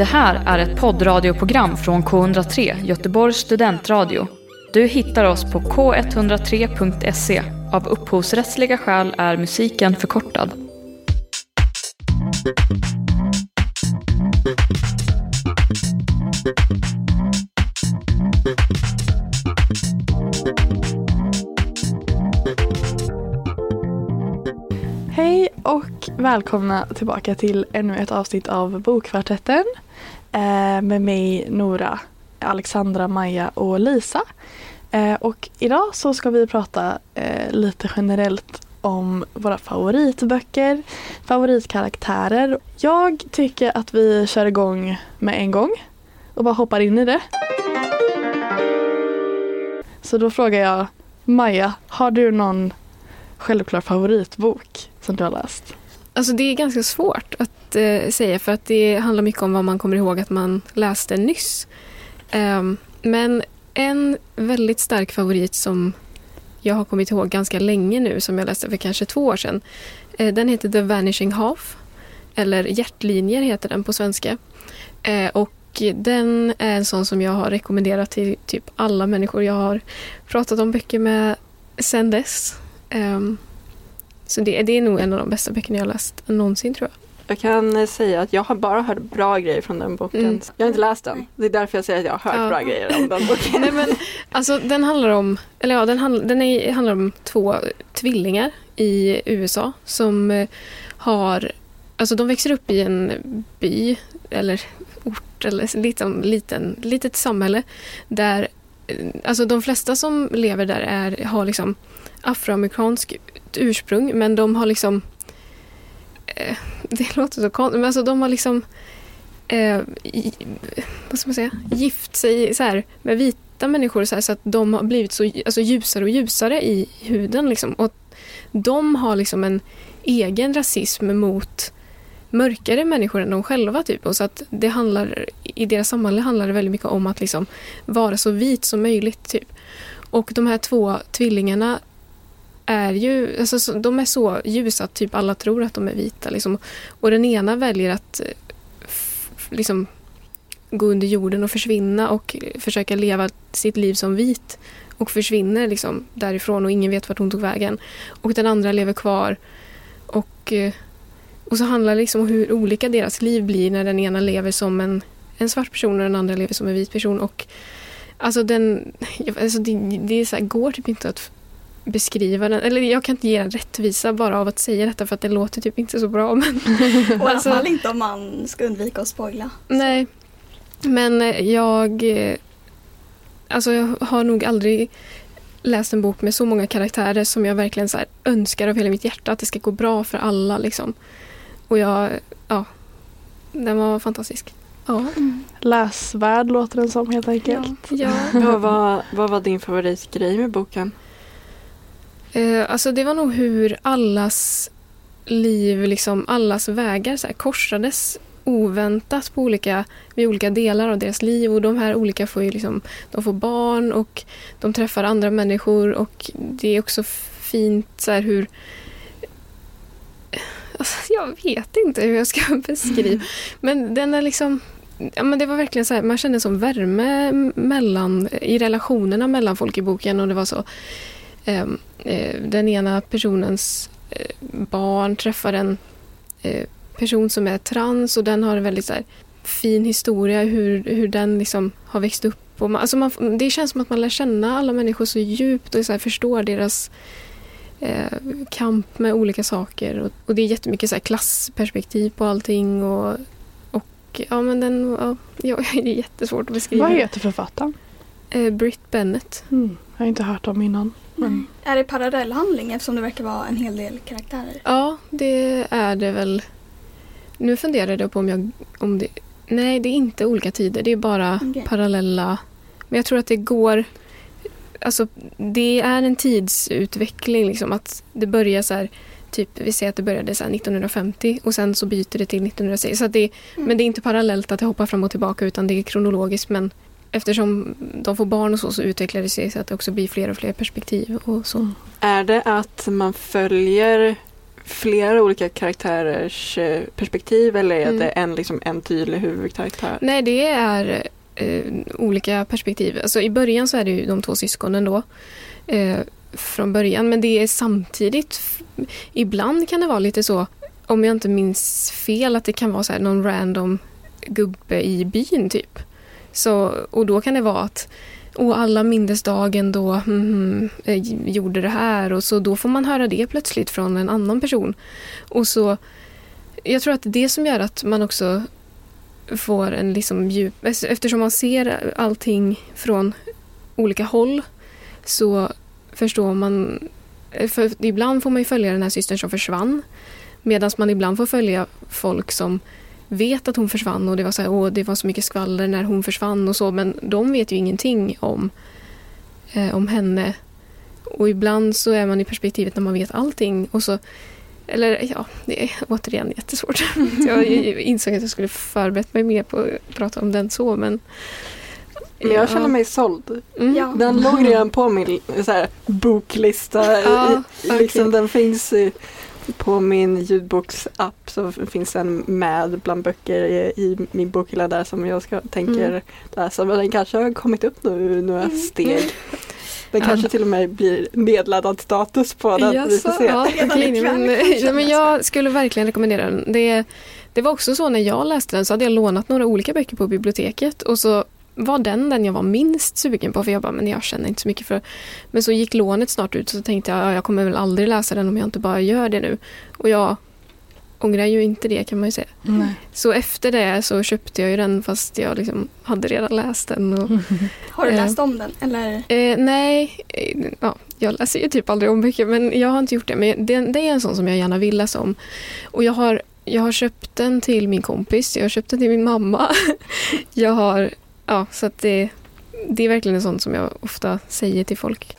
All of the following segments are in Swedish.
Det här är ett poddradioprogram från K103, Göteborgs studentradio. Du hittar oss på k103.se. Av upphovsrättsliga skäl är musiken förkortad. Hej och välkomna tillbaka till ännu ett avsnitt av Bokkvartetten. Eh, med mig Nora, Alexandra, Maja och Lisa. Eh, och idag så ska vi prata eh, lite generellt om våra favoritböcker, favoritkaraktärer. Jag tycker att vi kör igång med en gång och bara hoppar in i det. Så då frågar jag Maja, har du någon självklar favoritbok som du har läst? Alltså det är ganska svårt att eh, säga för att det handlar mycket om vad man kommer ihåg att man läste nyss. Um, men en väldigt stark favorit som jag har kommit ihåg ganska länge nu som jag läste för kanske två år sedan. Eh, den heter The Vanishing Half. Eller Hjärtlinjer heter den på svenska. Eh, och den är en sån som jag har rekommenderat till typ alla människor jag har pratat om böcker med sen dess. Um, så det, det är nog en av de bästa böckerna jag har läst någonsin tror jag. Jag kan eh, säga att jag har bara hört bra grejer från den boken. Mm. Jag har inte läst den. Det är därför jag säger att jag har hört Ja. bra grejer om den boken. Nej, men, alltså, den handlar om, eller ja, den, handl, den är, handlar om två tvillingar i USA som eh, har, alltså de växer upp i en by eller ort eller liten, liten, litet samhälle där eh, Alltså de flesta som lever där är, har liksom afroamerikansk ursprung men de har liksom Eh, det låter så konstigt men alltså de har liksom eh, vad ska man säga, gift sig så här, med vita människor så, här, så att de har blivit så alltså, ljusare och ljusare i huden. Liksom. Och de har liksom en egen rasism mot mörkare människor än de själva. Typ. Och så att det handlar, I deras samhälle handlar det väldigt mycket om att liksom vara så vit som möjligt. Typ. Och de här två tvillingarna är ju, alltså, de är så ljusa att typ alla tror att de är vita. Liksom. Och den ena väljer att eh, liksom gå under jorden och försvinna och försöka leva sitt liv som vit och försvinner liksom därifrån och ingen vet vart hon tog vägen. Och den andra lever kvar. Och, eh, och så handlar det liksom om hur olika deras liv blir när den ena lever som en, en svart person och den andra lever som en vit person. Och alltså den, alltså det, det är så här, går typ inte att beskriva den. Eller jag kan inte ge den rättvisa bara av att säga detta för att det låter typ inte så bra. Men Och i alla Alltså- fall inte om man ska undvika att spoila. Nej, men eh, jag... eh, Alltså jag har nog aldrig läst en bok med så många karaktärer som jag verkligen så här önskar av hela mitt hjärta att det ska gå bra för alla. Liksom. Och jag... Ja. Den var fantastisk. Ja. Läsvärd låter den som helt enkelt. ja. vad, var, vad var din favoritgrej med boken? Eh, alltså det var nog hur allas liv, liksom allas vägar så här, korsades oväntat på olika, vid olika delar av deras liv. Och de här olika får ju liksom, de får barn och de träffar andra människor och det är också fint så här hur Alltså, jag vet inte hur jag ska beskriva. Men den är liksom... Ja, men det var verkligen så här, man kände som värme mellan, i relationerna mellan folk i boken. Och det var så ehm, eh, den ena personens eh, barn träffar en eh, person som är trans och den har en väldigt så här, fin historia hur, hur den liksom har växt upp. Och man, alltså man, det känns som att man lär känna alla människor så djupt och så här, förstår deras eh, kamp med olika saker. Och, och det är jättemycket så här, klassperspektiv på allting. Och, och ja, men den, ja, ja, det är jättesvårt att beskriva. Vad heter författaren? Eh, Britt Bennett. Mm, jag har inte hört om innan. Men Är det parallellhandling eftersom det verkar vara en hel del karaktärer? Ja, det är det väl. Nu funderar jag på om jag... Om det, nej, det är inte olika tider. Det är bara Okej. parallella. Men jag tror att det går... Alltså, det är en tidsutveckling. Liksom, att det börjar så här... Typ, vi säger att det började så här 1950 och sen så byter det till 1960. Så det, Mm. Men det är inte parallellt att det hoppar fram och tillbaka utan det är kronologiskt. Men eftersom de får barn och så, så utvecklar det sig så att det också blir fler och fler perspektiv och så. Är det att man följer flera olika karaktärers eh, perspektiv eller är Mm. det en, liksom, en tydlig huvudkaraktär? Nej, det är eh, olika perspektiv. Alltså, I början så är det ju de två syskonen då. Eh, från början, men det är samtidigt... Ibland kan det vara lite så, om jag inte minns fel, att det kan vara så här någon random gubbe i byn typ. Så, och då kan det vara att och alla mindes dagen då mm, gjorde det här och så då får man höra det plötsligt från en annan person. Och så Jag tror att det är det som gör att man också får en liksom djup... Alltså eftersom man ser allting från olika håll så förstår man... Eh, för ibland får man ju följa den här systern som försvann medan man ibland får följa folk som vet att hon försvann och det var så, här, Åh, det var så mycket skvaller när hon försvann och så men de vet ju ingenting om, eh, om henne. Och ibland så är man i perspektivet när man vet allting och så eller ja, det är återigen jättesvårt. jag insåg att jag skulle förberett mig mer på att prata om den så men Men jag känner mig såld. Mm. Ja. Den låg redan på min så här, boklista. Ja, liksom, den finns i, på min ljudboksapp så finns den med bland böcker i, i min bokhylla där som jag ska, tänker Mm. läsa. Men den kanske har kommit upp nu i några Mm. steg. Den kanske till och med blir nedladdad status på den. Vi får Jaså, se. ja, ikväll men, ja, men jag skulle verkligen rekommendera den. Det, det var också så när jag läste den så hade jag lånat några olika böcker på biblioteket och så var den den jag var minst sugen på för jag bara, men jag känner inte så mycket för Men så gick lånet snart ut så tänkte jag, ja, jag kommer väl aldrig läsa den om jag inte bara gör det nu. Och jag ångrar ju inte det kan man ju säga. Nej. Så efter det så köpte jag ju den fast jag liksom hade redan läst den. Och, Har du Eh. läst om den? Eller? Eh, nej, eh, ja, jag läser ju typ aldrig om böcker men jag har inte gjort det. Men det, det är en sån som jag gärna vill läsa om. Och jag har, jag har köpt den till min kompis, jag har köpt den till min mamma. jag har, ja så att det, det är verkligen en sån som jag ofta säger till folk.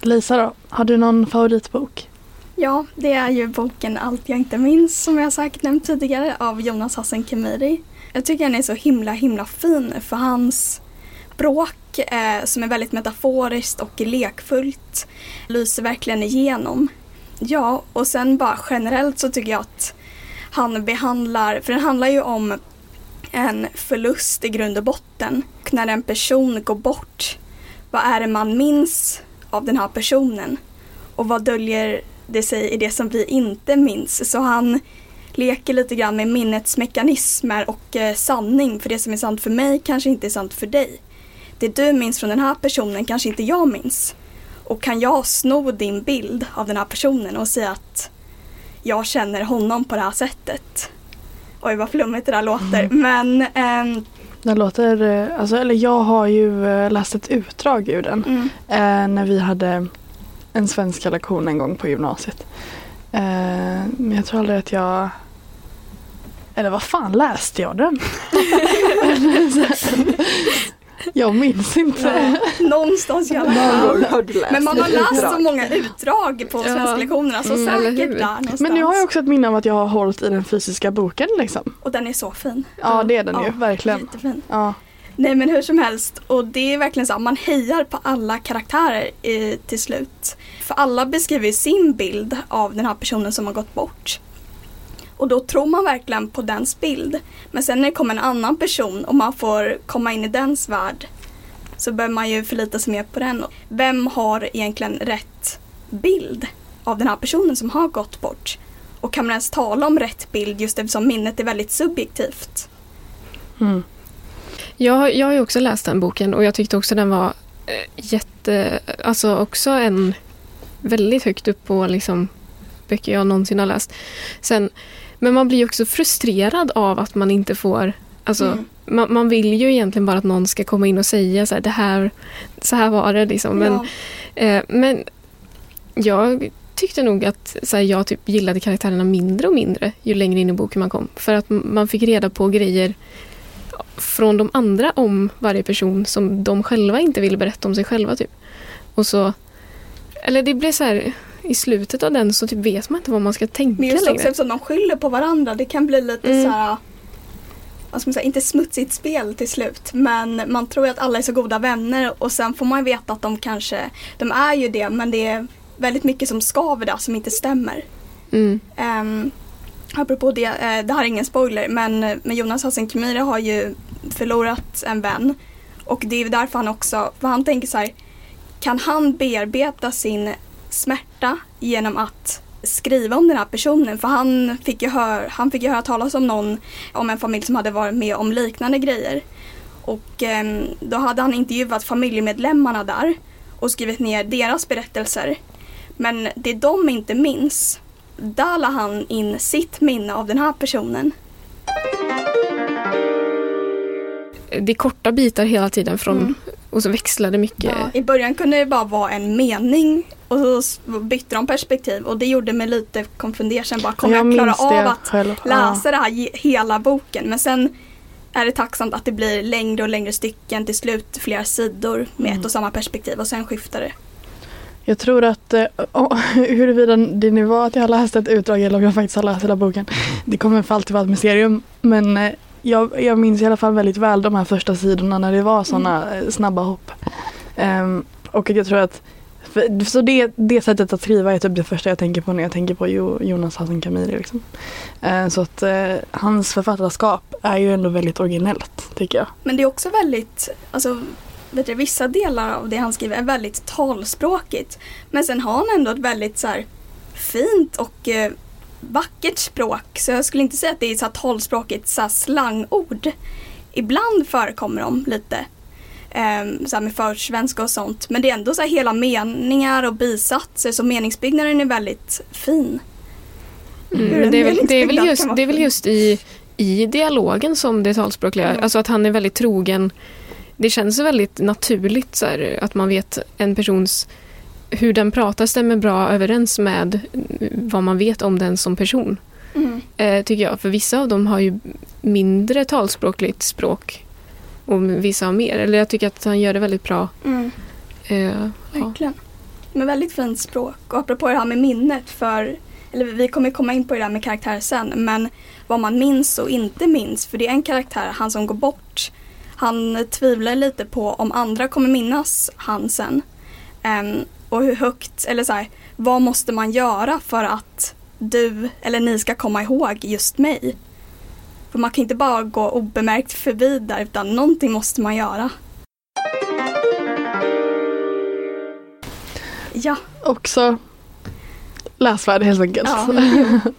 Lisa då, har du någon favoritbok? Ja, det är ju boken Allt jag inte minns som jag säkert nämnt tidigare av Jonas Hassan Khemiri. Jag tycker den är så himla himla fin för hans språk eh, som är väldigt metaforiskt och lekfullt lyser verkligen igenom. Ja, och sen bara generellt så tycker jag att han behandlar, för den handlar ju om en förlust i grund och botten. Och när en person går bort, vad är det man minns av den här personen? Och vad döljer det sig i det som vi inte minns? Så han leker lite grann med minnets mekanismer och eh, sanning. För det som är sant för mig kanske inte är sant för dig. Det du minns från den här personen kanske inte jag minns. Och kan jag sno din bild av den här personen och säga att jag känner honom på det här sättet. Oj vad flummigt det där låter men ehm, Det låter, eh, alltså, eller jag har ju eh, läst ett utdrag ur den. mm, Eh, när vi hade en svenska lektion en gång på gymnasiet. Eh, men jag tror aldrig att jag eller vad fan läste jag den? jag minns inte. någonstans i alla fall. Men man har läst utdrag. så många utdrag på Ja. svenska lektionerna så Mm, säkert där någonstans. Men nu har jag också ett minne av att jag har hållit i den fysiska boken liksom. Och den är så fin. Ja det är den ju, Ja, verkligen. Jättefin. Ja. Nej men hur som helst och det är verkligen så att man hejar på alla karaktärer i, till slut. För alla beskriver ju sin bild av den här personen som har gått bort. Och då tror man verkligen på dens bild. Men sen när det kommer en annan person och man får komma in i dens värld så behöver man ju förlita sig mer på den. Vem har egentligen rätt bild av den här personen som har gått bort? Och kan man ens tala om rätt bild just eftersom minnet är väldigt subjektivt? Mm. Jag, jag har ju också läst den boken och jag tyckte också den var eh, jätte... Alltså också en väldigt högt upp på liksom böcker jag någonsin har läst. Sen, men man blir också frustrerad av att man inte får... Alltså, Mm. man, man vill ju egentligen bara att någon ska komma in och säga så här, det här, så här var det liksom. Men, Ja. eh, men jag tyckte nog att så här, jag typ gillade karaktärerna mindre och mindre ju längre in i boken man kom. För att man fick reda på grejer från de andra om varje person som de själva inte ville berätta om sig själva. typ. Och så... Eller det blev så här... I slutet av den så typ vet man inte vad man ska tänka Men just längre. också eftersom de skyller på varandra, det kan bli lite Mm. så här. säga, inte smutsigt spel till slut. Men man tror att alla är så goda vänner och sen får man veta att de kanske, de är ju det men det är väldigt mycket som skaver där som inte stämmer. Mm. Um, apropå det, eh, det här är ingen spoiler men, men Jonas Hassan Khemiri har ju förlorat en vän. Och det är därför han också, för han tänker så här, kan han bearbeta sin smärta genom att skriva om den här personen? För han fick ju, hör, han fick ju höra talas om någon, om en familj som hade varit med om liknande grejer. Och eh, då hade han intervjuat familjemedlemmarna där och skrivit ner deras berättelser. Men det de inte minns, där la han in sitt minne av den här personen. Det är korta bitar hela tiden från, Mm. och så växlar det mycket. Ja, I början kunde det bara vara en mening och så bytte de perspektiv och det gjorde mig lite konfunderad. Bara, kommer jag, klara minns av att själv. läsa det här hela boken? Men sen är det tacksamt att det blir längre och längre stycken till slut flera sidor med Mm. ett och samma perspektiv och sen skiftar det. Jag tror att eh, oh, huruvida det nu var att jag har läst ett utdrag eller om jag faktiskt har läst hela boken. Det kommer för alltid vara ett mysterium. Men eh, jag, jag minns i alla fall väldigt väl de här första sidorna när det var sådana Mm. snabba hopp. Ehm, och jag tror att för, så det, det sättet att skriva är typ det första jag tänker på när jag tänker på jo, Jonas Hassan Kamiri. Liksom. Eh, så att eh, hans författarskap är ju ändå väldigt originellt tycker jag. Men det är också väldigt, alltså vet du, vissa delar av det han skriver är väldigt talspråkigt. Men sen har han ändå ett väldigt så här, fint och eh, vackert språk. Så jag skulle inte säga att det är så här talspråkigt så här slangord. Ibland förekommer de lite. Um, så här med försvenska och sånt. Men det är ändå så här hela meningar och bisatser så meningsbyggnaden är väldigt fin. Mm, det, är väl, det, är väl just, det är väl just i, i dialogen som det talspråkliga, Mm. alltså att han är väldigt trogen. Det känns väldigt naturligt så här, att man vet en persons hur den pratar stämmer bra överens med vad man vet om den som person. Mm. Eh, tycker jag. För vissa av dem har ju mindre talspråkligt språk och vissa har mer. Eller jag tycker att han gör det väldigt bra. Mm. Eh, ja. Verkligen. Men väldigt fint språk. Och apropå det här med minnet för eller vi kommer komma in på det där med karaktärer sen, men vad man minns och inte minns. För det är en karaktär, han som går bort, han tvivlar lite på om andra kommer minnas han sen. Ehm, och hur högt, eller så här, vad måste man göra för att du eller ni ska komma ihåg just mig? För man kan inte bara gå obemärkt förbi där, utan någonting måste man göra. Ja, Också läsvärd helt enkelt. ja.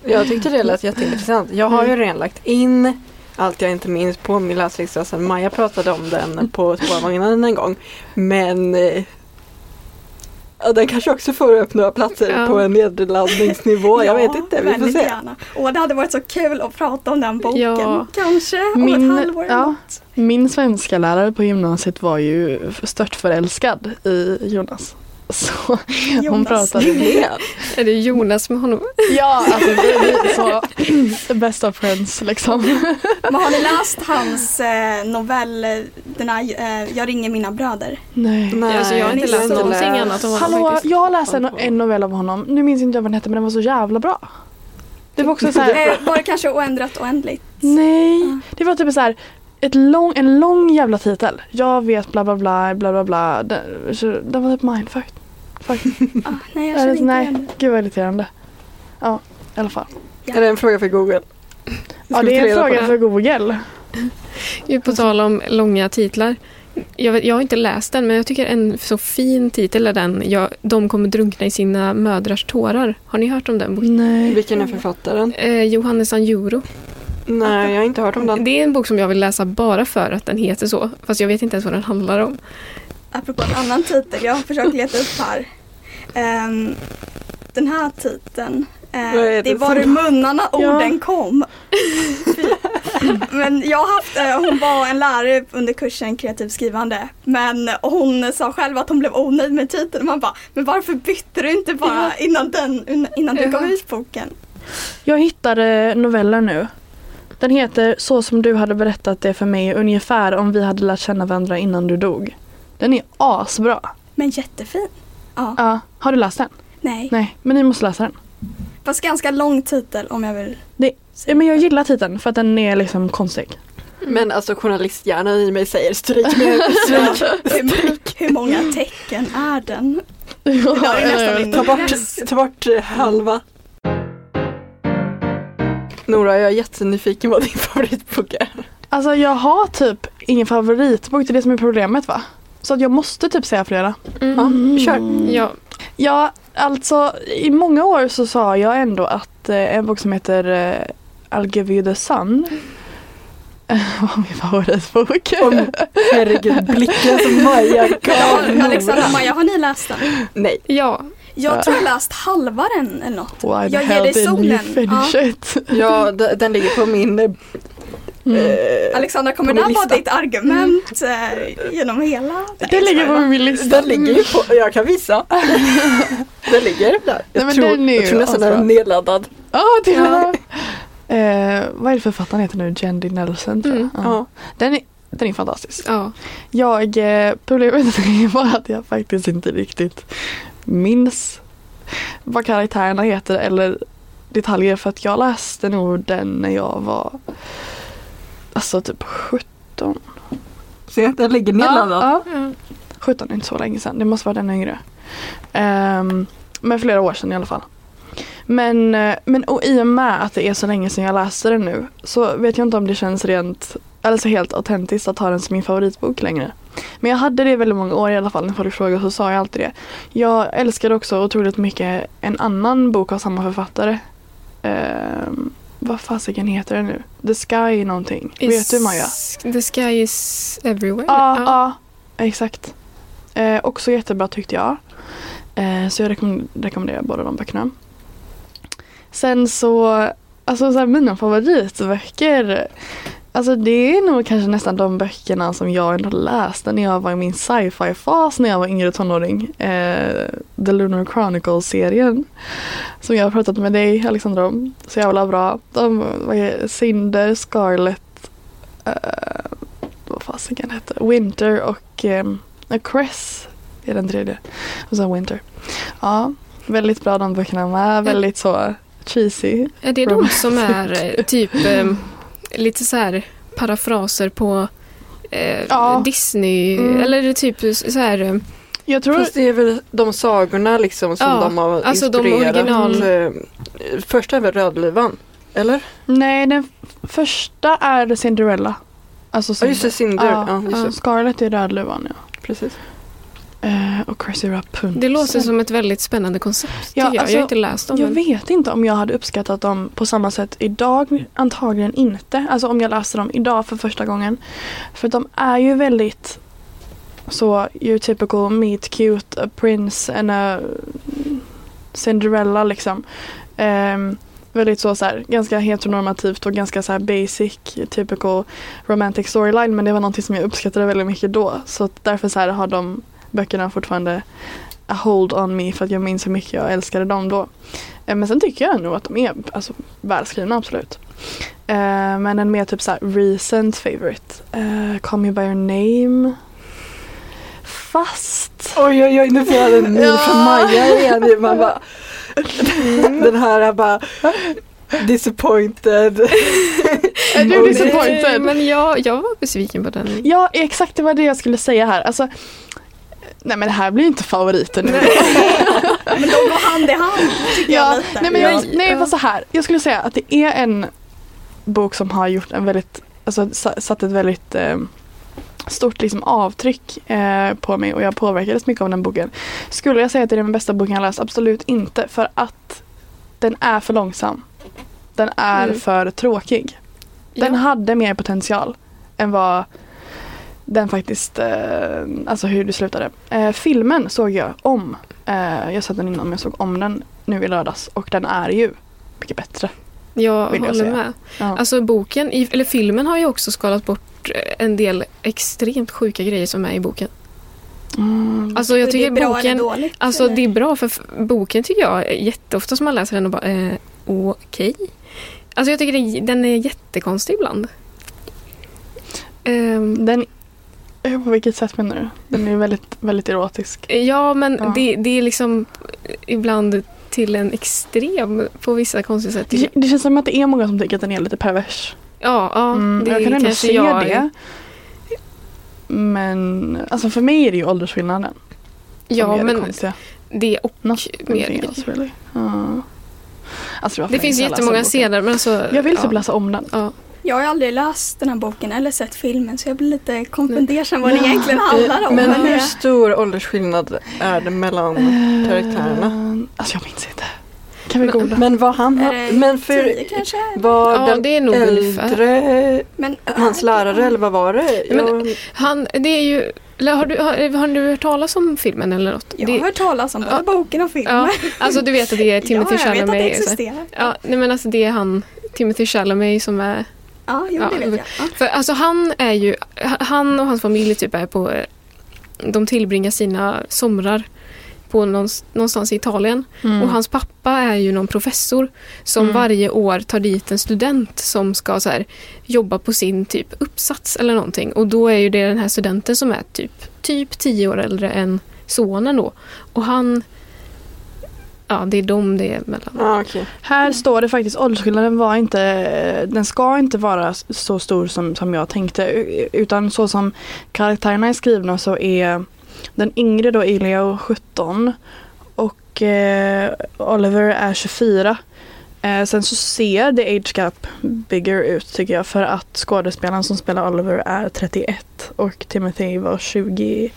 Jag tyckte det lät jätteintressant. Jag har ju redan lagt in allt jag inte minns på min läslista sen Maja pratade om den på spårvagnen en gång. Men eh, ja, den kanske också får upp några platser Ja. på en nedladdningsnivå. Jag vet inte, vi får se. Gärna. Och det hade varit så kul att prata om den boken. Ja. Kanske om Min- ett halvår eller ja. något. Min svenska lärare på gymnasiet var ju stört förälskad i Jonas. Så hon Jonas. pratade Det. Är det Jonas med honom? Ja, alltså vi är så best of friends liksom. Men har ni läst hans eh, novell, den här eh, Jag ringer mina bröder? Nej. Nej, alltså, jag har inte läst någonting annat om honom Hallå, faktiskt. jag läste en, en novell av honom. Nu minns inte jag vad den hette men den var så jävla bra. Det var också så här, Eh, var det kanske oändrat oändligt? nej. Det var typ så här ett lång, en lång jävla titel. Jag vet bla bla bla bla bla bla. Den, den var typ mindfuck. Fuck. Ah, nej, jag känner inte nej, igen gud vad irriterande. Ja, i alla fall. Är det en fråga för Google? Ja, det är en fråga för Google. Ju På tal om långa titlar. Jag, vet, jag har inte läst den, men jag tycker en så fin titel är den. Jag, de kommer drunkna i sina mödrars tårar. Har ni hört om den boken? Nej. Vilken är författaren? Eh, Johannes Anjuro. Nej, jag har inte hört om den. Det är en bok som jag vill läsa bara för att den heter så. Fast jag vet inte ens vad den handlar om. Apropå en annan titel, jag har försökt leta upp här. Ehm, den här titeln. är det det var ur munnarna Ja. orden kom. men jag har haft, eh, hon var en lärare under kursen kreativt skrivande. Men hon sa själv att hon blev onöjd med titeln. Man bara, men varför bytte du inte bara innan, den, innan du gav Ja. ut boken? Jag hittade novellen nu. Den heter Så som du hade berättat det för mig ungefär om vi hade lärt känna varandra innan du dog. Den är asbra. Men jättefin. Ja, Ja, har du läst den? nej. Nej, men ni måste läsa den. Fast ganska lång titel om jag vill. Det, ja, men jag gillar titeln för att den är liksom konstig. Men alltså journalisthjärnan i mig säger stryk med stryk. Hur, hur många tecken är den? Ja, nästan eh, Ta bort, ta bort eh, halva. Nora, jag är jättenyfiken vad din favoritbok är. Alltså jag har typ ingen favoritbok, det är det som är problemet va? Så att jag måste typ säga flera. Mm. Ja, kör. Ja, Ja, alltså i många år så sa jag ändå att eh, en bok som heter eh, I'll give you the sun var min favoritbok. Om, herregud, blicken som Maja gav Ja, Alexandra Nora. Maja, har ni läst den? Nej, ja. Jag tror jag läst halva den eller något. Why Jag ger dig solen. Ja. ja, den ligger på min... eh, Mm. eh, Alexandra, kommer det vara ditt argument eh, genom hela? Det ligger på min lista. Den ligger ju på, jag kan visa. Den ligger där. Jag, Nej, tror, den är jag ju tror nästan den är nedladdad. Ja, det Ja. Eh, vad är det författaren heter nu? Jendy Nelson tror jag. Mm, Ja. Ja. Den, är, den är fantastisk. ja. Jag, eh, problemet är bara att jag faktiskt inte riktigt minns vad karaktärerna heter eller detaljer för att jag läste nog den när jag var alltså typ 17. Se, den ligger nedladdad. Ja, ja. ja. 17 är inte så länge sedan, det måste vara den yngre. Um, men flera år sedan i alla fall. Men, eh, men och i och med att det är så länge sedan jag läste den nu så vet jag inte om det känns rent, alltså helt autentiskt att ha den som min favoritbok längre. Men jag hade det i väldigt många år i alla fall när folk frågade så sa jag alltid det. Jag älskade också otroligt mycket en annan bok av samma författare. Um, vad fasiken heter den nu? The Sky någonting. Vet du Maja? Is- The sky is everywhere. Ja, ja. exakt. Eh, också jättebra tyckte jag. Eh, så jag rekomm- rekommenderar båda de böckerna. Sen så, alltså så här, mina favoritböcker. Alltså det är nog kanske nästan de böckerna som jag ändå läste när jag var i min sci-fi fas när jag var yngre tonåring. Eh, The Lunar Chronicles-serien. Som jag har pratat med dig Alexandra om. Så jävla bra. De, vad Cinder, Scarlet, eh, vad fasiken hette, Winter och ehm, A Cress är den tredje. Och så Winter. Ja, väldigt bra de böckerna med. Väldigt så cheesy. Är det de som är eh, typ eh, lite så här parafraser på eh, Ja. Disney? Mm. Eller är det typ så här... eh, Jag tror Fast det är väl de sagorna liksom som Ja, de har alltså de inspirerat. original- Eh, Första är väl Rödluvan? Eller? Nej, den första är Cinderella. Alltså Ja just det, Cinder. Ja, Ja, just ja. det. Scarlet är Rödluvan ja. Precis. Eh, och Crazy Rapunzel. Det låter som ett väldigt spännande koncept. Ja, jag. alltså, jag har inte läst dem. Jag men- vet inte om jag hade uppskattat dem på samma sätt idag. Antagligen inte. Alltså om jag läste dem idag för första gången. För de är ju väldigt så your typical meet cute, a prince and a Cinderella liksom. Ehm, väldigt så, så här, ganska heteronormativt och ganska så här basic, typical romantic storyline. Men det var någonting som jag uppskattade väldigt mycket då. Så därför så här har de böckerna fortfarande a hold on me för att jag minns hur mycket jag älskade dem då. Eh, Men sen tycker jag nog att de är alltså, välskrivna absolut. Eh, men en mer typ så här recent favorite. Uh, Call me by your name. Fast. Oj oj oj, nu får jag en mil från Maja igen. Man bara, den här bara disappointed. Är du disappointed? Men jag, jag var besviken på den. Ja, exakt det var det jag skulle säga här. Alltså, nej men det här blir inte favoriten nu. Men de går hand i hand tycker jag Ja, lite. nej men Ja. jag, nej Ja. så här. Jag skulle säga att det är en bok som har gjort en väldigt, alltså sa- satt ett väldigt eh, stort liksom avtryck eh, på mig och jag påverkades mycket av den boken. Skulle jag säga att det är den bästa boken jag läst? Absolut inte för att den är för långsam. Den är Mm. för tråkig. Den Ja. hade mer potential än vad den faktiskt, eh, alltså hur det slutade. Eh, filmen såg jag om. Eh, jag sett den innan men jag såg om den nu i lördags och den är ju mycket bättre. Jag vill jag håller säga. med. Ja. Alltså boken, eller filmen har ju också skalat bort en del extremt sjuka grejer som är i boken. Mm. Alltså jag är tycker det bra boken, eller dåligt? alltså eller? det är bra för boken tycker jag jätteofta som man läser den och bara eh, okej. Alltså jag tycker det, den är jättekonstig ibland. Ehm, Den, på vilket sätt menar du? Den är väldigt, väldigt erotisk. ja men Ja. Det, det är liksom ibland till en extrem på vissa konstiga sätt. Det, det känns som att det är många som tycker att den är lite pervers. Ja, ja Mm, det jag kan ändå se jag... det. Men alltså för mig är det ju åldersskillnaden. Ja, det men konstiga. det och Nothing mer. else really. Ja. Alltså, Det finns jättemånga scener men alltså... Jag vill typ ja, läsa om den. Ja. Jag har ju aldrig läst den här boken eller sett filmen så jag blir lite konfunderad vad det Ja. egentligen handlar om. Men hur det- stor åldersskillnad är det mellan karaktärerna? Eh, Alltså jag minns inte. Kan vi googla? Men vad han har, det men för tio kanske? var Ja, den det är nog äldre Men, hans lärare eller vad var det? Men- Jag- Han, det är ju... Har du, har, har du hört talas om filmen eller något? Jag har hört talas om både Ja. boken och filmen. ja, alltså du vet att det är Timothy ja, jag vet att det Chalamet. existerar. Ja, nej men alltså det är han, Timothy Chalamet som är... Ja, jo, Ja, det vet jag. Ja. För alltså han är ju, han och hans familj typ är på, de tillbringar sina somrar på någonstans, någonstans i Italien. Mm. Och hans pappa är ju någon professor som Mm. varje år tar dit en student som ska så här, jobba på sin typ uppsats eller någonting. Och då är ju det den här studenten som är typ, typ tio år äldre än sonen då. Och han, ja det är de det är mellan. Ja, okej. Här står det faktiskt åldersskillnaden var inte, den ska inte vara så stor som, som jag tänkte. Utan så som karaktärerna är skrivna så är den yngre då Elio 17 och eh, Oliver är 24. Eh, sen så ser the age gap bigger ut tycker jag för att skådespelaren som spelar Oliver är 31 och Timothy var 21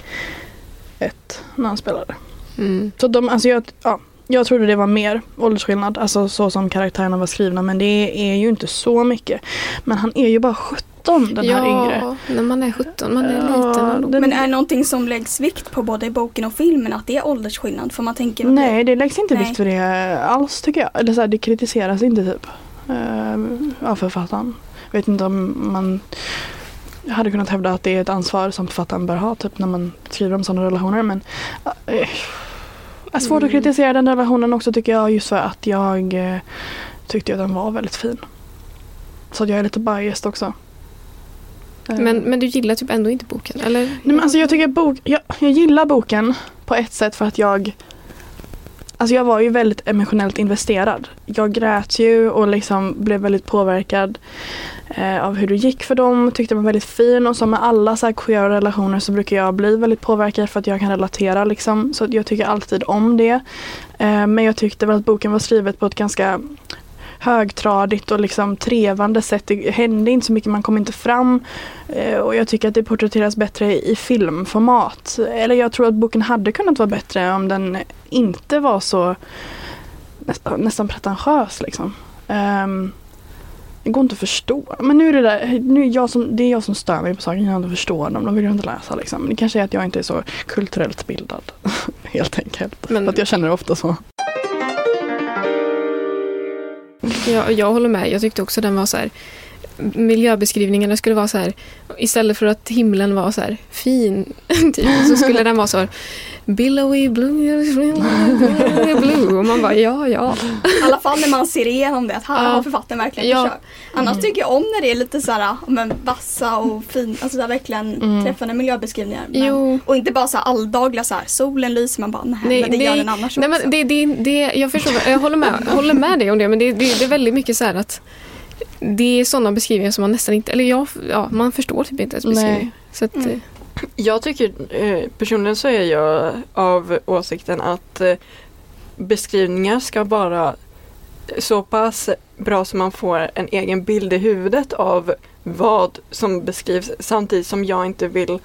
när han spelade. Mm. Så de, alltså jag, ja, jag trodde det var mer åldersskillnad, alltså så som karaktärerna var skrivna men det är ju inte så mycket. Men han är ju bara 17 den här yngre. ja, när man är 17, man är Ja, liten. den- Men är det någonting som läggs vikt på både i boken och filmen att det är åldersskillnad? För man tänker Nej, det läggs inte Nej. vikt för det alls tycker jag. Eller så här, det kritiseras inte typ eh, av författaren. Jag vet inte om man hade kunnat hävda att det är ett ansvar som författaren bör ha typ när man skriver om sådana relationer. Men eh, är svårt att Mm. kritisera den relationen också tycker jag just för att jag eh, tyckte att den var väldigt fin. Så jag är lite biased också. Eh, Men, men du gillar typ ändå inte boken, eller? Nej, men alltså jag tycker bok, jag, jag gillar boken på ett sätt för att jag Alltså jag var ju väldigt emotionellt investerad. Jag grät ju och liksom blev väldigt påverkad eh, av hur det gick för dem. Tyckte den var väldigt fin och som med alla så här queera relationer så brukar jag bli väldigt påverkad för att jag kan relatera liksom. Så jag tycker alltid om det. Eh, men jag tyckte väl att boken var skrivet på ett ganska högtradigt och liksom trevande sätt. Det hände inte så mycket, man kom inte fram. Eh, Och jag tycker att det porträtteras bättre i filmformat. Eller jag tror att boken hade kunnat vara bättre om den inte var så nästan, nästan pretentiös liksom. Um, det går inte att förstå. Men nu är det där, nu är jag som, det är jag som stör mig på saker, jag inte förstår dem. De vill jag inte läsa liksom. Det kanske är att jag inte är så kulturellt bildad. Helt enkelt. Men- att jag känner ofta så. Jag, jag håller med. Jag tyckte också den var så här miljöbeskrivningarna skulle vara så här istället för att himlen var så här fin typ, så skulle den vara så här billowy blue, blue och man bara ja ja. I alla fall när man ser igenom det, att här har författaren verkligen Ja. försökt. Annars tycker jag om när det är lite så här, men vassa och fin, alltså så här verkligen Mm. träffande miljöbeskrivningar. Men, Jo. Och inte bara så här alldagliga så här, solen lyser, man bara nej, Nej, men det, det- gör den annars Nej, också. men det, det, det, jag förstår, jag håller med, håller med dig om det men det, det, det är väldigt mycket så här att det är sådana beskrivningar som man nästan inte, eller jag, ja, man förstår typ inte ens beskrivningar. Så att, Mm. Jag tycker eh, personligen så är jag av åsikten att eh, beskrivningar ska vara så pass bra som man får en egen bild i huvudet av vad som beskrivs samtidigt som jag inte vill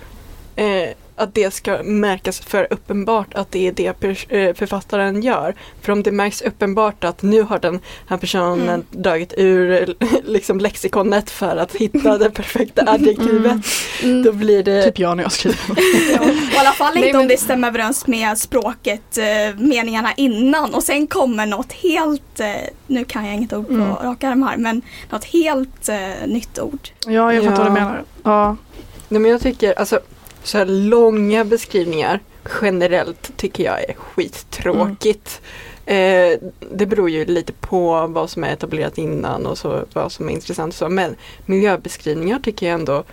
eh, att det ska märkas för uppenbart att det är det eh, författaren gör. För om det märks uppenbart att nu har den här personen Mm. dragit ur liksom lexikonet för att hitta det perfekta adjektivet. mm. Då blir det Typ jag när jag skriver. Ja, I alla fall inte Nej, men- om det stämmer överens med språket, eh, meningarna innan och sen kommer något helt, eh, nu kan jag inget ord på Mm. raka arm här, men något helt eh, nytt ord. Ja, jag fattar Ja. vad du menar. Ja. Nej men jag tycker alltså så här långa beskrivningar generellt tycker jag är skittråkigt. Eh, det beror ju lite på vad som är etablerat innan och så, vad som är intressant så. Men miljöbeskrivningar tycker jag ändå,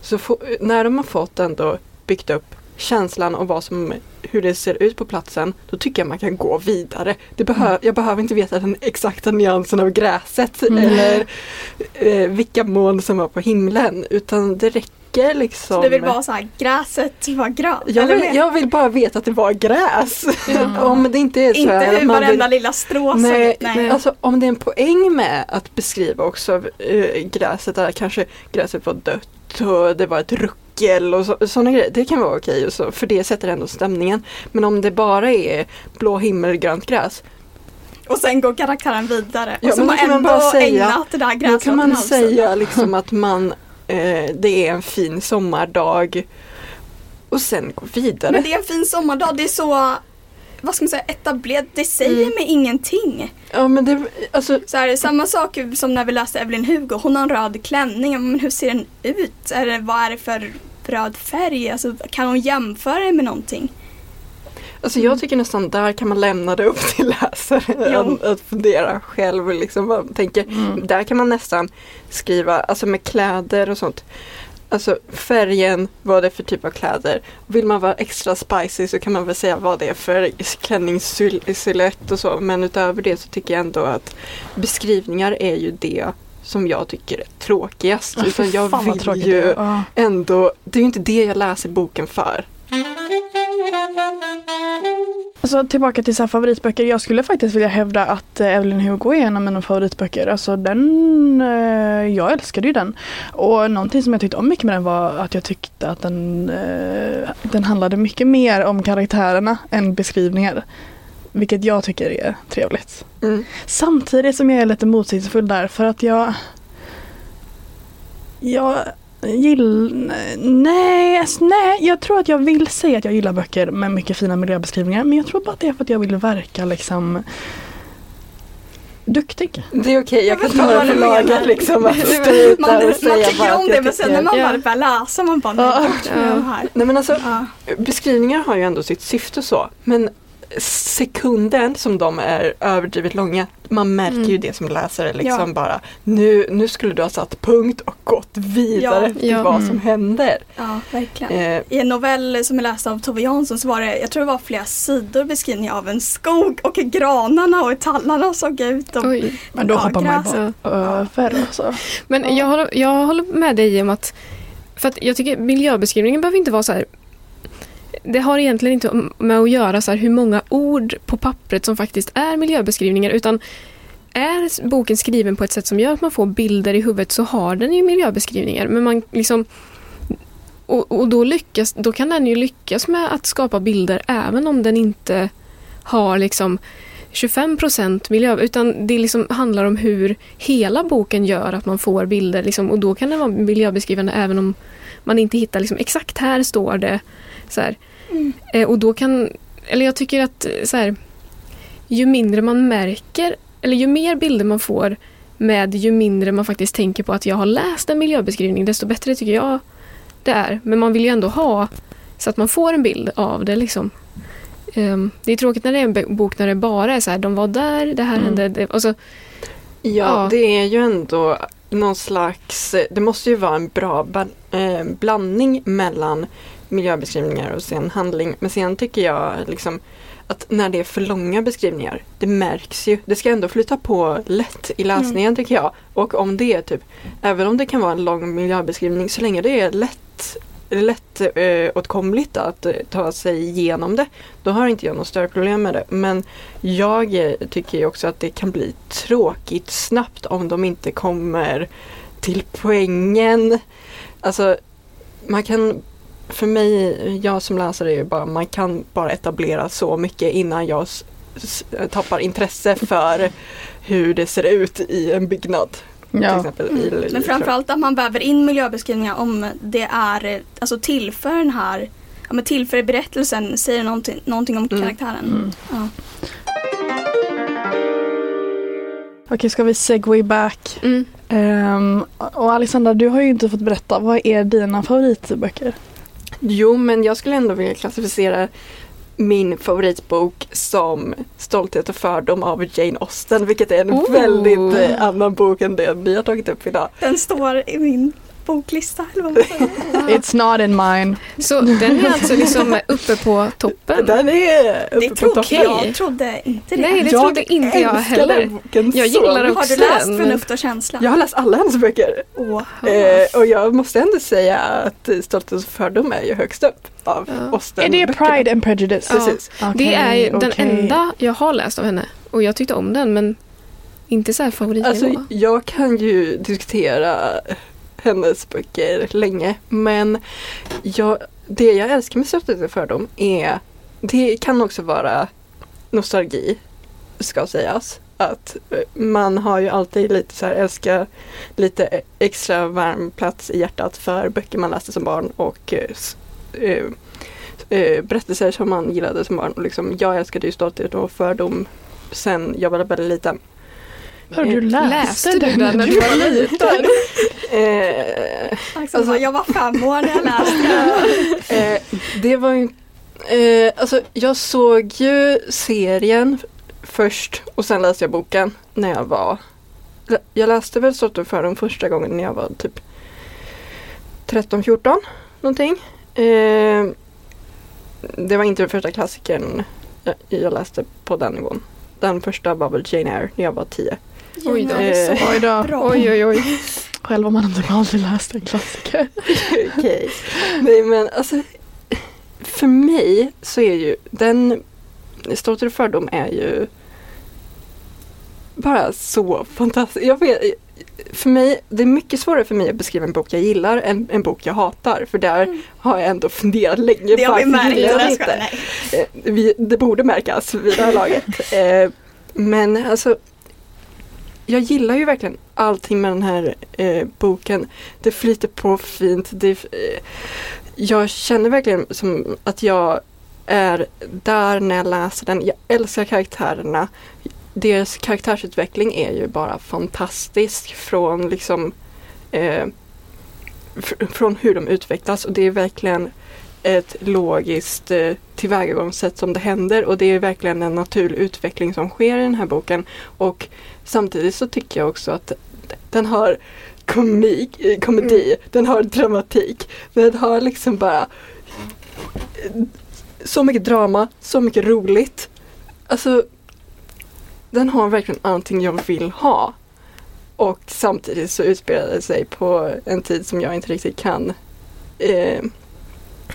så få, när de har fått ändå byggt upp känslan och vad som, hur det ser ut på platsen, då tycker jag man kan gå vidare. Det behö Jag behöver inte veta den exakta nyansen av gräset Mm. eller eh, vilka moln som var på himlen utan det räcker liksom. Så du vill bara så här, gräset var grönt? jag, vill, jag vill bara veta att det var gräs. Mm. om det inte är så Inte här hur varenda vill, lilla strå Nej. Nej. Alltså om det är en poäng med att beskriva också eh, gräset där kanske gräset var dött och det var ett ruckel och så, sådana grejer. Det kan vara okej och så, för det sätter ändå stämningen. Men om det bara är blå himmel, grönt gräs. Och sen går karaktären vidare. Ja, och så har då kan ändå bara säga- ägnat det där Då gräset kan åt man säga liksom att man eh, det är en fin sommardag och sen gå vidare. Men det är en fin sommardag. Det är så, vad ska man säga, etablerat. Det säger Mm. mig ingenting. Ja men det, alltså Så här, samma sak som när vi läste Evelyn Hugo. Hon har en röd klänning. Men hur ser den ut? Är det, vad är det för röd färg? Alltså, kan hon jämföra det med någonting? Alltså jag tycker nästan där kan man lämna det upp till läsaren att, fundera själv liksom vad man tänker. Mm. Där kan man nästan skriva, alltså med kläder och sånt. Alltså färgen, vad det är för typ av kläder. Vill man vara extra spicy så kan man väl säga vad det är för klänningssilhuett och så. Men utöver det så tycker jag ändå att beskrivningar är ju det som jag tycker är tråkigast. Utan jag vill ju ändå, det är ju inte det jag läser boken för. Alltså tillbaka till så favoritböcker. Jag skulle faktiskt vilja hävda att eh, Evelyn Hugo är en av mina favoritböcker. Alltså den, eh, jag älskade ju den. Och någonting som jag tyckte om mycket med den var att jag tyckte att den, eh, den handlade mycket mer om karaktärerna än beskrivningar. Vilket jag tycker är trevligt. Mm. Samtidigt som jag är lite motsägelsefull där för att jag jag gillar... Nej, alltså, nej, jag tror att jag vill säga att jag gillar böcker med mycket fina miljöbeskrivningar. Men jag tror bara att det är för att jag vill verka liksom duktig. Det är okej, jag Jag kan vet ta inte det laget liksom. Att Man, man säga tycker bara om att det men sen när man Ja. väl börjar läsa man bara Ja. nej, Ja. här. Nej men alltså Ja. beskrivningar har ju ändå sitt syfte så. Men sekunden som de är överdrivet långa, man märker Mm. ju det som läsare liksom Ja. bara nu, nu skulle du ha satt punkt och gått vidare Ja. till Ja. vad Mm. som händer. ja, verkligen. Eh, I en novell som jag läste av Tove Jansson så var det, jag tror det var flera sidor beskrivningar av en skog och hur granarna och tallarna såg ut. Och, Oj. Men då hoppar man ju över. Alltså. Men Ja. jag, håller, jag håller med dig om att, för att jag tycker miljöbeskrivningen behöver inte vara så här det har egentligen inte med att göra så här hur många ord på pappret som faktiskt är miljöbeskrivningar utan är boken skriven på ett sätt som gör att man får bilder i huvudet så har den ju miljöbeskrivningar. Men man liksom och, och då, lyckas, då kan den ju lyckas med att skapa bilder även om den inte har liksom 25% miljö, utan det liksom handlar om hur hela boken gör att man får bilder. Liksom, och då kan den vara miljöbeskrivande även om man inte hittar liksom, exakt här står det. Så här. Mm. Eh, och då kan, eller jag tycker att eh, så här, ju mindre man märker, eller ju mer bilder man får med ju mindre man faktiskt tänker på att jag har läst en miljöbeskrivning, desto bättre tycker jag det är. Men man vill ju ändå ha så att man får en bild av det. Liksom. Ehm, det är tråkigt när det är en bok när det bara är så här, de var där, det här Mm. hände. Det, och så, Ja, Ja. det är ju ändå någon slags, det måste ju vara en bra eh, blandning mellan miljöbeskrivningar och sen handling. Men sen tycker jag liksom att när det är för långa beskrivningar, det märks ju. Det ska ändå flytta på lätt i läsningen tycker jag. Och om det är typ, även om det kan vara en lång miljöbeskrivning, så länge det är lätt lätt eh, åtkomligt att eh, ta sig igenom det. Då har inte jag något större problem med det. Men jag eh, tycker ju också att det kan bli tråkigt snabbt om de inte kommer till poängen. Alltså man kan för mig, jag som läsare är ju bara, man kan bara etablera så mycket innan jag tappar intresse för hur det ser ut i en byggnad. Till Ja. i, Mm. Men framförallt att man väver in miljöbeskrivningar om det är, alltså tillför den här, ja men tillför berättelsen, säger någonting, någonting om Mm. karaktären. Mm. Ja. Okej, ska vi segway back? mm. Ehm, och Alexandra, du har ju inte fått berätta. Vad är dina favoritböcker? Jo, men jag skulle ändå vilja klassificera min favoritbok som Stolthet och fördom av Jane Austen, vilket är en Oh. väldigt eh, annan bok än den vi har tagit upp idag. Den står i min boklista eller vad man säger. It's not in mine. Så den är alltså liksom uppe på toppen? Den är uppe Det på trodde toppen. jag trodde inte det. Nej, det trodde inte jag den heller. boken Jag gillar mycket. Har också du läst den, Förnuft och känsla? Jag har läst alla hennes böcker. Åh. Eh, och jag måste ändå säga att Stolthet och fördom är ju högst upp av Ja. Är det Pride and Prejudice? Ja. Precis. Det är ju den enda jag har läst av henne. Och jag tyckte om den men inte så här favoritnivå. Alltså, jag kan ju diskutera hennes böcker länge men jag, det jag älskar med Stolthet för fördom är det kan också vara nostalgi ska sägas. Att man har ju alltid lite så här älskar lite extra varm plats i hjärtat för böcker man läste som barn och eh, eh, berättelser som man gillade som barn. Och liksom, jag älskade ju Stolthet och fördom sen jag var väldigt liten. Hör du läste, Läste du den den när du var liten? Eh, Alltså, jag var fem år när jag läste. eh, det var ju eh, alltså jag såg ju serien först och sen läste jag boken när jag var jag läste väl Stolt och fördom första gången när jag var typ 13-14 någonting. Eh, det var inte den första klassikern jag, jag läste på den nivån. Den första var väl Jane Eyre när jag var 10. Oj då. Så Oj då. bra. Oj oj oj. Själv har man typ aldrig läst en klassiker. Okej. Nej men alltså för mig så är ju den Stolthet och fördom är ju bara så fantastisk. Jag vet, för mig, det är mycket svårare för mig att beskriva en bok jag gillar än en bok jag hatar. För där Mm. har jag ändå funderat länge. Det har vi märkt. inte? Eh, vi, det borde märkas vid det här laget. Eh, men alltså jag gillar ju verkligen allting med den här eh, boken. Det flyter på fint. Det, eh, jag känner verkligen som att jag är där när jag läser den. Jag älskar karaktärerna. Deras karaktärsutveckling är ju bara fantastisk från liksom eh, fr- från hur de utvecklas och det är verkligen ett logiskt eh, tillvägagångssätt som det händer och det är verkligen en naturlig utveckling som sker i den här boken. Och samtidigt så tycker jag också att den har komik, eh, komedi, den har dramatik, den har liksom bara eh, så mycket drama, så mycket roligt. Alltså den har verkligen allting jag vill ha. Och samtidigt så utspelar det sig på en tid som jag inte riktigt kan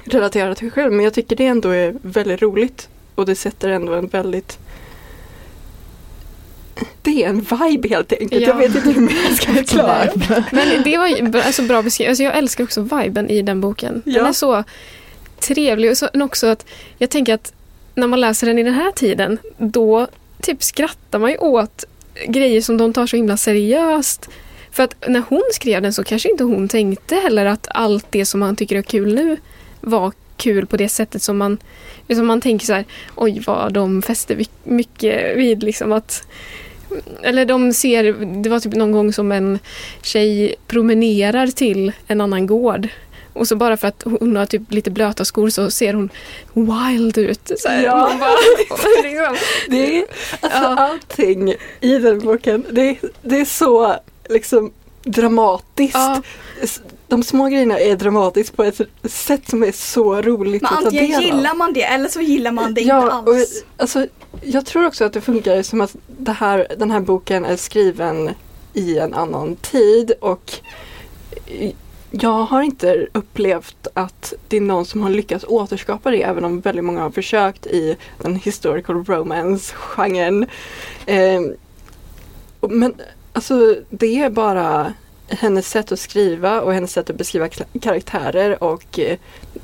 relatera till själv. Men jag tycker det ändå är väldigt roligt. Och det sätter ändå en väldigt det är en vibe helt enkelt. Ja. Jag vet inte hur jag ska förklara. Men det var alltså, bra beskrivet. Alltså, jag älskar också viben i den boken. Den Ja. är så trevlig. Och så, men också att jag tänker att när man läser den i den här tiden då typ skrattar man ju åt grejer som de tar så himla seriöst. För att när hon skrev den så kanske inte hon tänkte heller att allt det som man tycker är kul nu var kul på det sättet som man, som man tänker så här, oj vad de fäster mycket vid liksom att eller de ser, det var typ någon gång som en tjej promenerar till en annan gård och så bara för att hon har typ lite blöta skor så ser hon wild ut. Så här. Ja. Man bara, liksom. Det är, alltså Ja. allting i den boken, det, är- det är så liksom dramatiskt. Ja, De små grejerna är dramatiskt på ett sätt som är så roligt Men att ta antingen del av. gillar man det eller så gillar man det inte Ja, och, alls. alltså, jag tror också att det funkar som att det här, den här boken är skriven i en annan tid och jag har inte upplevt att det är någon som har lyckats återskapa det även om väldigt många har försökt i den historical romance-genren. Eh, och- men alltså det är bara hennes sätt att skriva och hennes sätt att beskriva karaktärer och eh,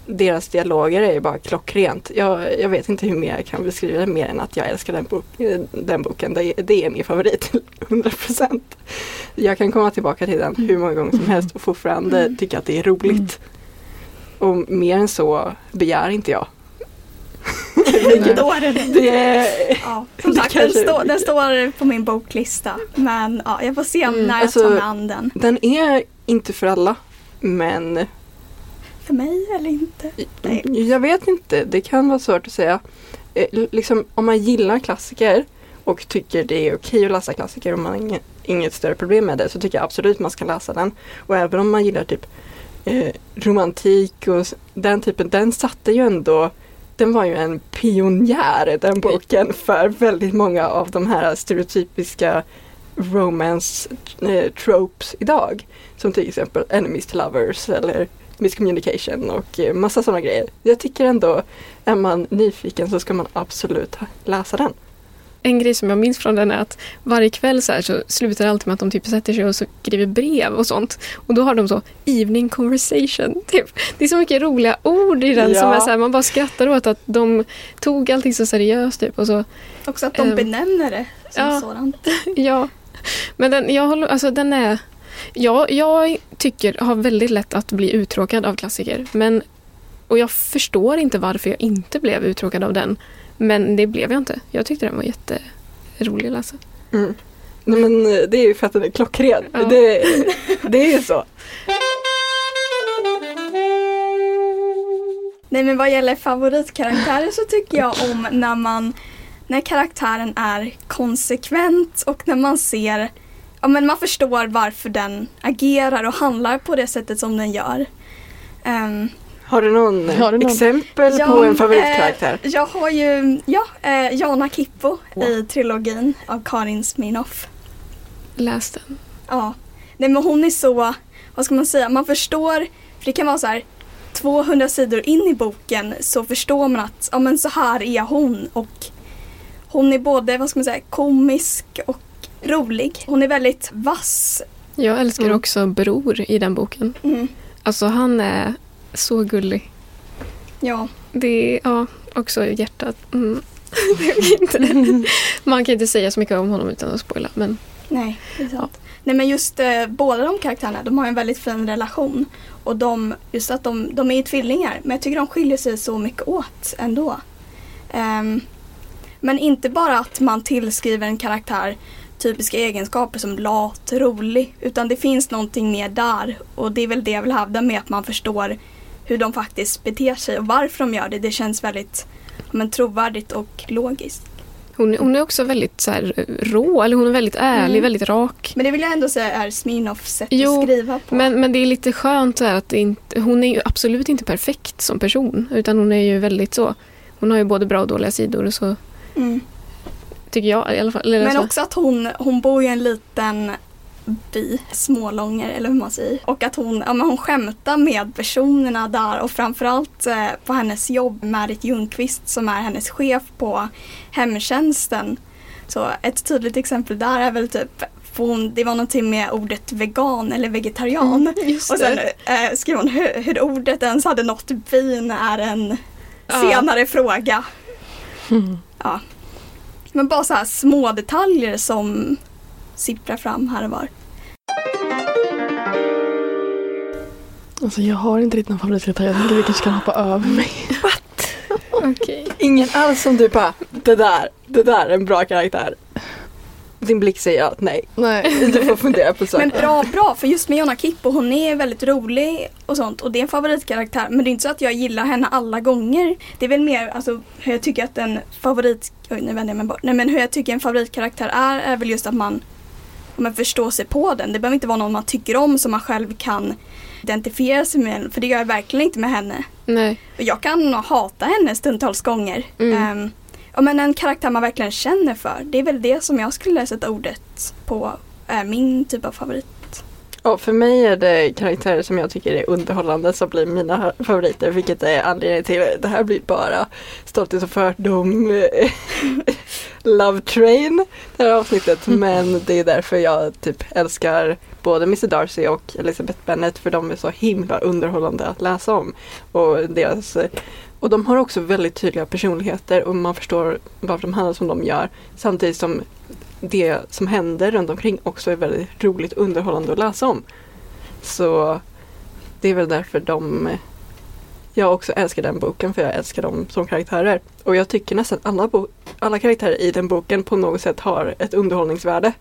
deras dialoger är ju bara klockrent. Jag, jag vet inte hur mer jag kan beskriva det mer än att jag älskar den, bok, eh, den boken. Det, är- det är min favorit, 100%. Jag kan komma tillbaka till den hur många gånger som helst och fortfarande Mm. tycka att det är roligt. Och mer än så begär inte jag. Då är det det. Ja, som sagt, den, står, den står på min boklista. Men ja, jag får se om Mm, när jag alltså- tar mig an den. den är inte för alla. Men För mig eller inte? Nej. Jag vet inte, det kan vara svårt att säga. Eh, liksom, om man gillar klassiker och tycker det är okej att läsa klassiker om man ingen- inget större problem med det så tycker jag absolut man ska läsa den. Och även om man gillar typ eh, romantik och den typen, den satte ju ändå den var ju en pionjär den boken för väldigt många av de här stereotypiska romance eh, tropes idag. Som till exempel enemies to lovers eller miscommunication och eh, massa sådana grejer. Jag tycker ändå, är man nyfiken så ska man absolut läsa den. En grej som jag minns från den är att varje kväll så, här så slutar det alltid med att de typ sätter sig och så skriver brev och sånt. Och då har de så evening conversation. Typ. Det är så mycket roliga ord i den Ja. som är så här, man bara skrattar åt att de tog allting så seriöst. Typ, och så, Också att de Ehm, benämner det som ja. sådant. ja. Men den, jag håller, alltså den är... Jag, jag tycker har väldigt lätt att bli uttråkad av klassiker. Men, och jag förstår inte varför jag inte blev uttråkad av den. Men det blev jag inte. Jag tyckte den var jätterolig att läsa. Mm. Nej, men eh, det är ju för att den är klockren. Ja. Det, det är ju så. Nej men vad gäller favoritkaraktärer så tycker jag om när man när karaktären är konsekvent och när man ser ja men man förstår varför den agerar och handlar på det sättet som den gör. Ehm, Har du någon, Har du någon? exempel Ja, på en favoritkaraktär? Eh, jag har ju, ja, eh, Jana Kippo Wow. i trilogin av Karin Smirnoff. Läs den. Ja. Nej men hon är så, vad ska man säga, man förstår, för det kan vara så här 200 sidor in i boken så förstår man att ja men så här är hon och hon är både, vad ska man säga, komisk och rolig. Hon är väldigt vass. Jag älskar Mm. också Bror i den boken. Mm. Alltså han är så gullig. Ja. Det är ja, också hjärtat. Mm. Man kan inte säga så mycket om honom utan att spoila. Men Nej, det är sant. Nej men just eh, båda de karaktärerna, de har en väldigt fin relation. Och de, just att de, de är ju tvillingar, men jag tycker de skiljer sig så mycket åt ändå. Ehm, men inte bara att man tillskriver en karaktär typiska egenskaper som lat, rolig, utan det finns någonting mer där. Och det är väl det jag vill hävda med att man förstår hur de faktiskt beter sig och varför de gör det. Det känns väldigt men, trovärdigt och logiskt. hon, hon är också väldigt så här, rå, eller hon är väldigt ärlig, Mm. väldigt rak. Men det vill jag ändå säga är Smirnoffs sätt Jo, att skriva på. Men, men det är lite skönt att inte, hon är ju absolut inte perfekt som person. Utan hon är ju väldigt så. Hon har ju både bra och dåliga sidor. och Så Mm. tycker jag i alla fall. Men så. också att hon, hon bor i en liten by, Smålånger eller hur man säger. Och att hon, ja, men hon skämtar med personerna där och framförallt eh, på hennes jobb, Marit Ljungqvist som är hennes chef på hemtjänsten. Så ett tydligt exempel där är väl typ, hon, det var någonting med ordet vegan eller vegetarian. Mm, Och sen eh, skrev hon hur, hur ordet ens hade nått bin är en Ja. senare fråga. Ja. Men bara så här små detaljer som sipprar fram här och var. Alltså jag har inte riktigt någon favoritkaraktär. Jag tänker vi kanske kan hoppa över mig. Okej. Ingen alls som du bara, det där, det där är en bra karaktär. Din blick säger att nej, Nej. du får fundera på saker. Men bra, bra, för just med Jonna Kippo, hon är väldigt rolig och sånt och det är en favoritkaraktär. Men det är inte så att jag gillar henne alla gånger. Det är väl mer alltså, hur jag tycker att en favorit... Oj, nu vänder jag mig bort. Nej, men hur jag tycker en favoritkaraktär är, är väl just att man, om man förstår sig på den. Det behöver inte vara någon man tycker om som man själv kan identifiera sig med. För det gör jag verkligen inte med henne. Nej. Och jag kan hata henne stundtals gånger. Mm. Ehm, ja, men en karaktär man verkligen känner för. Det är väl det som jag skulle sätta ordet på. Är min typ av favorit. Ja, för mig är det karaktärer som jag tycker är underhållande som blir mina favoriter vilket är anledningen till det här blir bara Stolthet och fördom Love Train det här avsnittet men det är därför jag typ älskar både Mr Darcy och Elizabeth Bennet för de är så himla underhållande att läsa om. Och, deras, och de har också väldigt tydliga personligheter och man förstår varför de handlar som de gör samtidigt som det som händer runt omkring också är väldigt roligt och underhållande att läsa om. Så det är väl därför de jag också älskar den boken för jag älskar dem som karaktärer. Och jag tycker nästan alla, alla karaktärer i den boken på något sätt har ett underhållningsvärde.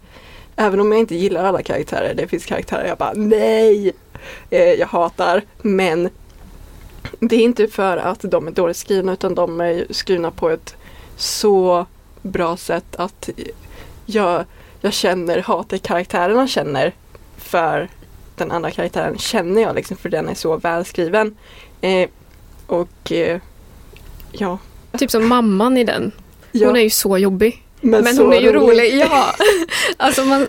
Även om jag inte gillar alla karaktärer. Det finns karaktärer jag bara nej! Eh, jag hatar. Men det är inte för att de är dåligt skrivna utan de är skrivna på ett så bra sätt att jag, jag känner hatet karaktärerna känner för den andra karaktären känner jag liksom för den är så välskriven. Eh, och eh, ja. Typ som mamman i den. ja, Hon är ju så jobbig. men, Men så hon är ju rolig. Ja. Alltså man,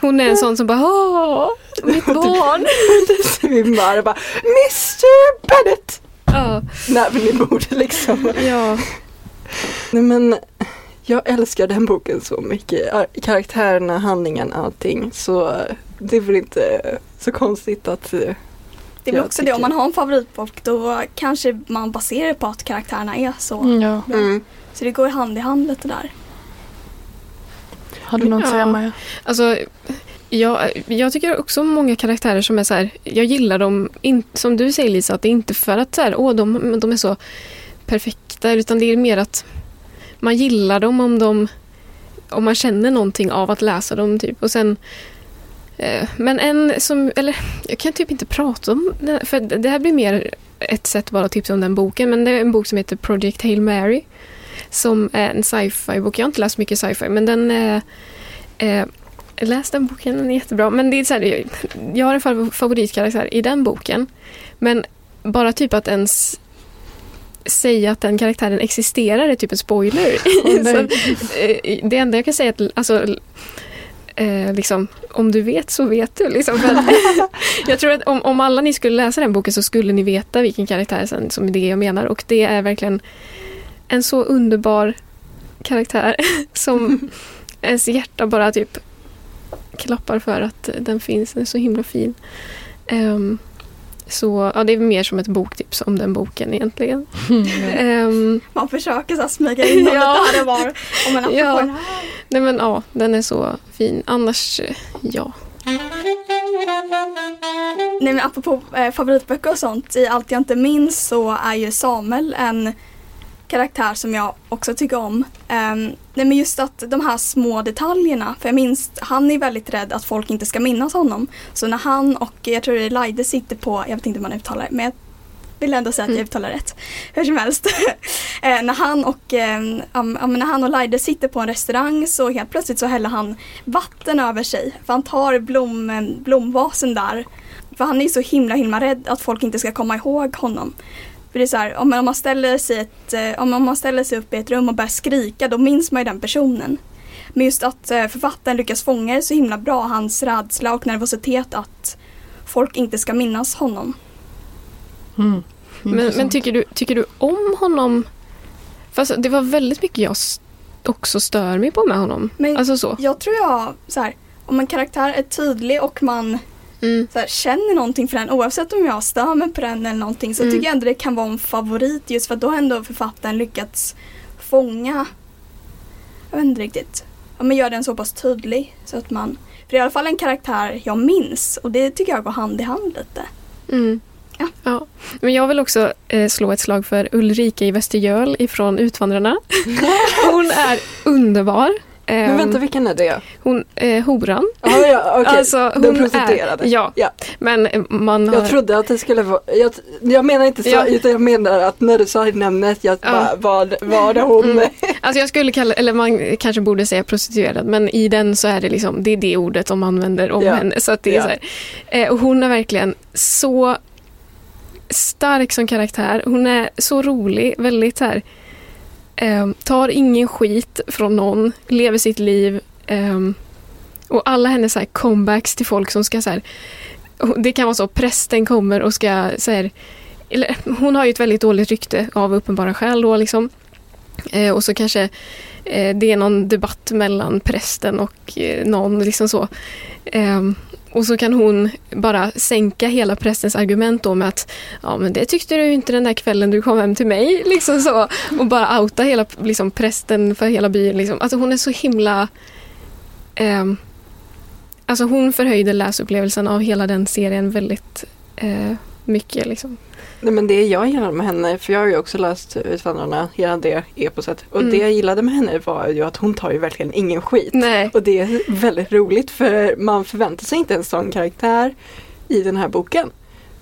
hon är en sån som bara Åh, mitt barn. Svimmar och bara Mr Bennet! Ja. Näven i bordet liksom. ja. Nej men jag älskar den boken så mycket. Ar- Karaktärerna, handlingen, allting. Så det är väl inte så konstigt att eh, Det är också det, om man har en favoritbok då kanske man baserar på att karaktärerna är så. Mm, ja. mm, Så det går hand i hand lite där. Har du något att säga Ja. Maja? Alltså, jag, jag tycker också om många karaktärer som är så här, jag gillar dem, in, som du säger Lisa, att det är inte för att så här, åh, de, de är så perfekta, utan det är mer att man gillar dem om de om man känner någonting av att läsa dem. Typ. Och sen, eh, men en som, eller jag kan typ inte prata om den. för det här blir mer ett sätt bara att tipsa om den boken, men det är en bok som heter Project Hail Mary som är en sci-fi bok. Jag har inte läst mycket sci-fi, men den är eh, Läs den boken, den är jättebra. Men det är så här, jag har en favoritkaraktär i den boken. Men bara typ att ens säga att den karaktären existerar är typ en spoiler. Nej. så, eh, det enda jag kan säga är att alltså, eh, liksom, om du vet så vet du. Liksom, jag tror att om, om alla ni skulle läsa den boken så skulle ni veta vilken karaktär sen, som är det jag menar. Och det är verkligen en så underbar karaktär som ens hjärta bara typ klappar för att den finns. Den är så himla fin. Ehm, så ja, det är mer som ett boktips om den boken egentligen. Ehm, Man försöker så smyga in Ja. lite här och var. Om man Ja. ja. den här. nej men ja, den är så fin. Annars, ja. Nej men apropå eh, favoritböcker och sånt, i Allt jag inte minns så är ju Samuel en karaktär som jag också tycker om. Um, nej men just att de här små detaljerna, för jag minns, han är väldigt rädd att folk inte ska minnas honom. Så när han och, jag tror det är Laide sitter på, jag vet inte hur man uttalar det, men jag vill ändå säga att jag Mm. uttalar rätt. Hur som helst. eh, när han och eh, när han och Laide sitter på en restaurang så helt plötsligt så häller han vatten över sig. För han tar blom, eh, blomvasen där för han är så himla himla rädd att folk inte ska komma ihåg honom. För det är så här, om man, om man, ställer sig ett, eh, om man ställer sig upp i ett rum och börjar skrika då minns man ju den personen. Men just att eh, författaren lyckas fånga det så himla bra, hans rädsla och nervositet att folk inte ska minnas honom. Mm. Men, men tycker, du, tycker du om honom? Fast det var väldigt mycket jag också stör mig på med honom. Men Alltså så. jag tror jag, så här, om en karaktär är tydlig och man Mm. så här, känner någonting för den oavsett om jag stör mig på den eller någonting så Mm. tycker jag ändå det kan vara en favorit just för att då har ändå författaren lyckats fånga jag vet inte riktigt ja, men gör den så pass tydlig så att man för det är i alla fall en karaktär jag minns och det tycker jag går hand i hand lite. Mm. Ja. Ja. Men jag vill också eh, slå ett slag för Ulrika i Västergöl ifrån Utvandrarna. Hon är underbar. Men Ehm, vänta, vilken är det? Hon är horan. Ja, ja, okej. Alltså, Den hon prostituerade. Är, ja, Ja. men eh, man har... Jag trodde att det skulle vara, jag, jag menar inte så, Ja. utan jag menar att när du sa namnet, jag Ja. bara, var, var det hon? Mm. Alltså jag skulle kalla, eller man kanske borde säga prostituerad, men i den så är det liksom, det är det ordet de använder om Ja. henne. Så att det är så här. Eh, och hon är verkligen så stark som karaktär. Hon är så rolig, väldigt så här, eh, tar ingen skit från någon, lever sitt liv. Eh, och alla hennes så här comebacks till folk som ska så här, oh, det kan vara så, prästen kommer och ska så här, eller, hon har ju ett väldigt dåligt rykte av uppenbara skäl då liksom. Eh, och så kanske eh, det är någon debatt mellan prästen och eh, någon liksom så. Ehm, och så kan hon bara sänka hela prästens argument då med att ja men det tyckte du inte den där kvällen du kom hem till mig. Liksom så. Och bara outa hela liksom, prästen för hela byn. Liksom. Alltså hon är så himla... Eh, alltså hon förhöjde läsupplevelsen av hela den serien väldigt eh, mycket. Liksom. Nej men det jag gillade med henne, för jag har ju också läst Utvandrarna, hela det eposet. Och Mm. det jag gillade med henne var ju att hon tar ju verkligen ingen skit. Nej. Och det är väldigt roligt för man förväntar sig inte en sån karaktär i den här boken.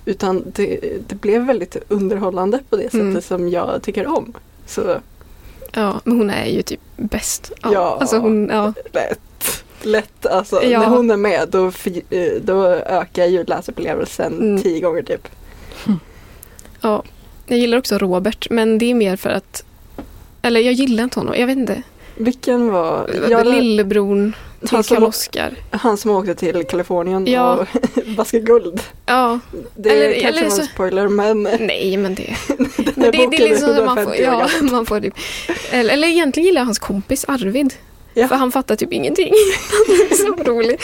Utan det, det blev väldigt underhållande på det sättet Mm. som jag tycker om. Så Ja, men hon är ju typ bäst. Ja. Alltså hon, ja. lätt. lätt. Alltså, Ja. När hon är med då, eh, då ökar ju läsupplevelsen Mm. tio gånger typ. Ja, jag gillar också Robert, men det är mer för att... Eller jag gillar inte honom, jag vet inte. Vilken var... Jag, Lillebron till Han som- han som åkte till Kalifornien Ja. och vaskade guld. Ja, Det Eller- kanske eller var så- en spoiler men nej men det... den det, det är liksom som man får, 150 år ja, man får typ, eller, eller egentligen gillar jag hans kompis Arvid. Ja. För han fattar typ ingenting. Han är så rolig.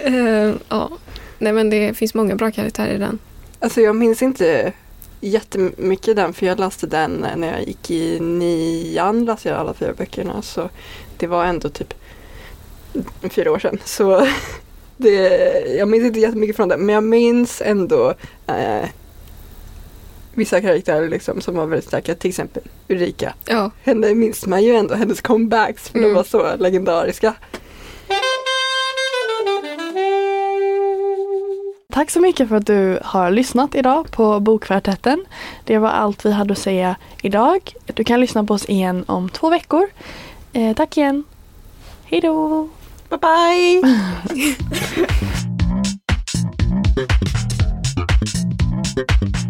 Eh, ja. Nej men det finns många bra karaktärer i den. Alltså jag minns inte jättemycket den för jag läste den när jag gick i nian. Läste jag alla fyra böckerna så det var ändå typ fyra år sedan. Så det, jag minns inte jättemycket från den men jag minns ändå eh, vissa karaktärer liksom som var väldigt starka. Till exempel Ulrika. Ja, Henne minns man ju ändå, hennes comebacks för de Mm. var så legendariska. Tack så mycket för att du har lyssnat idag på Bokkvartetten. Det var allt vi hade att säga idag. Du kan lyssna på oss igen om två veckor. Eh, tack igen. Hej då! Bye bye!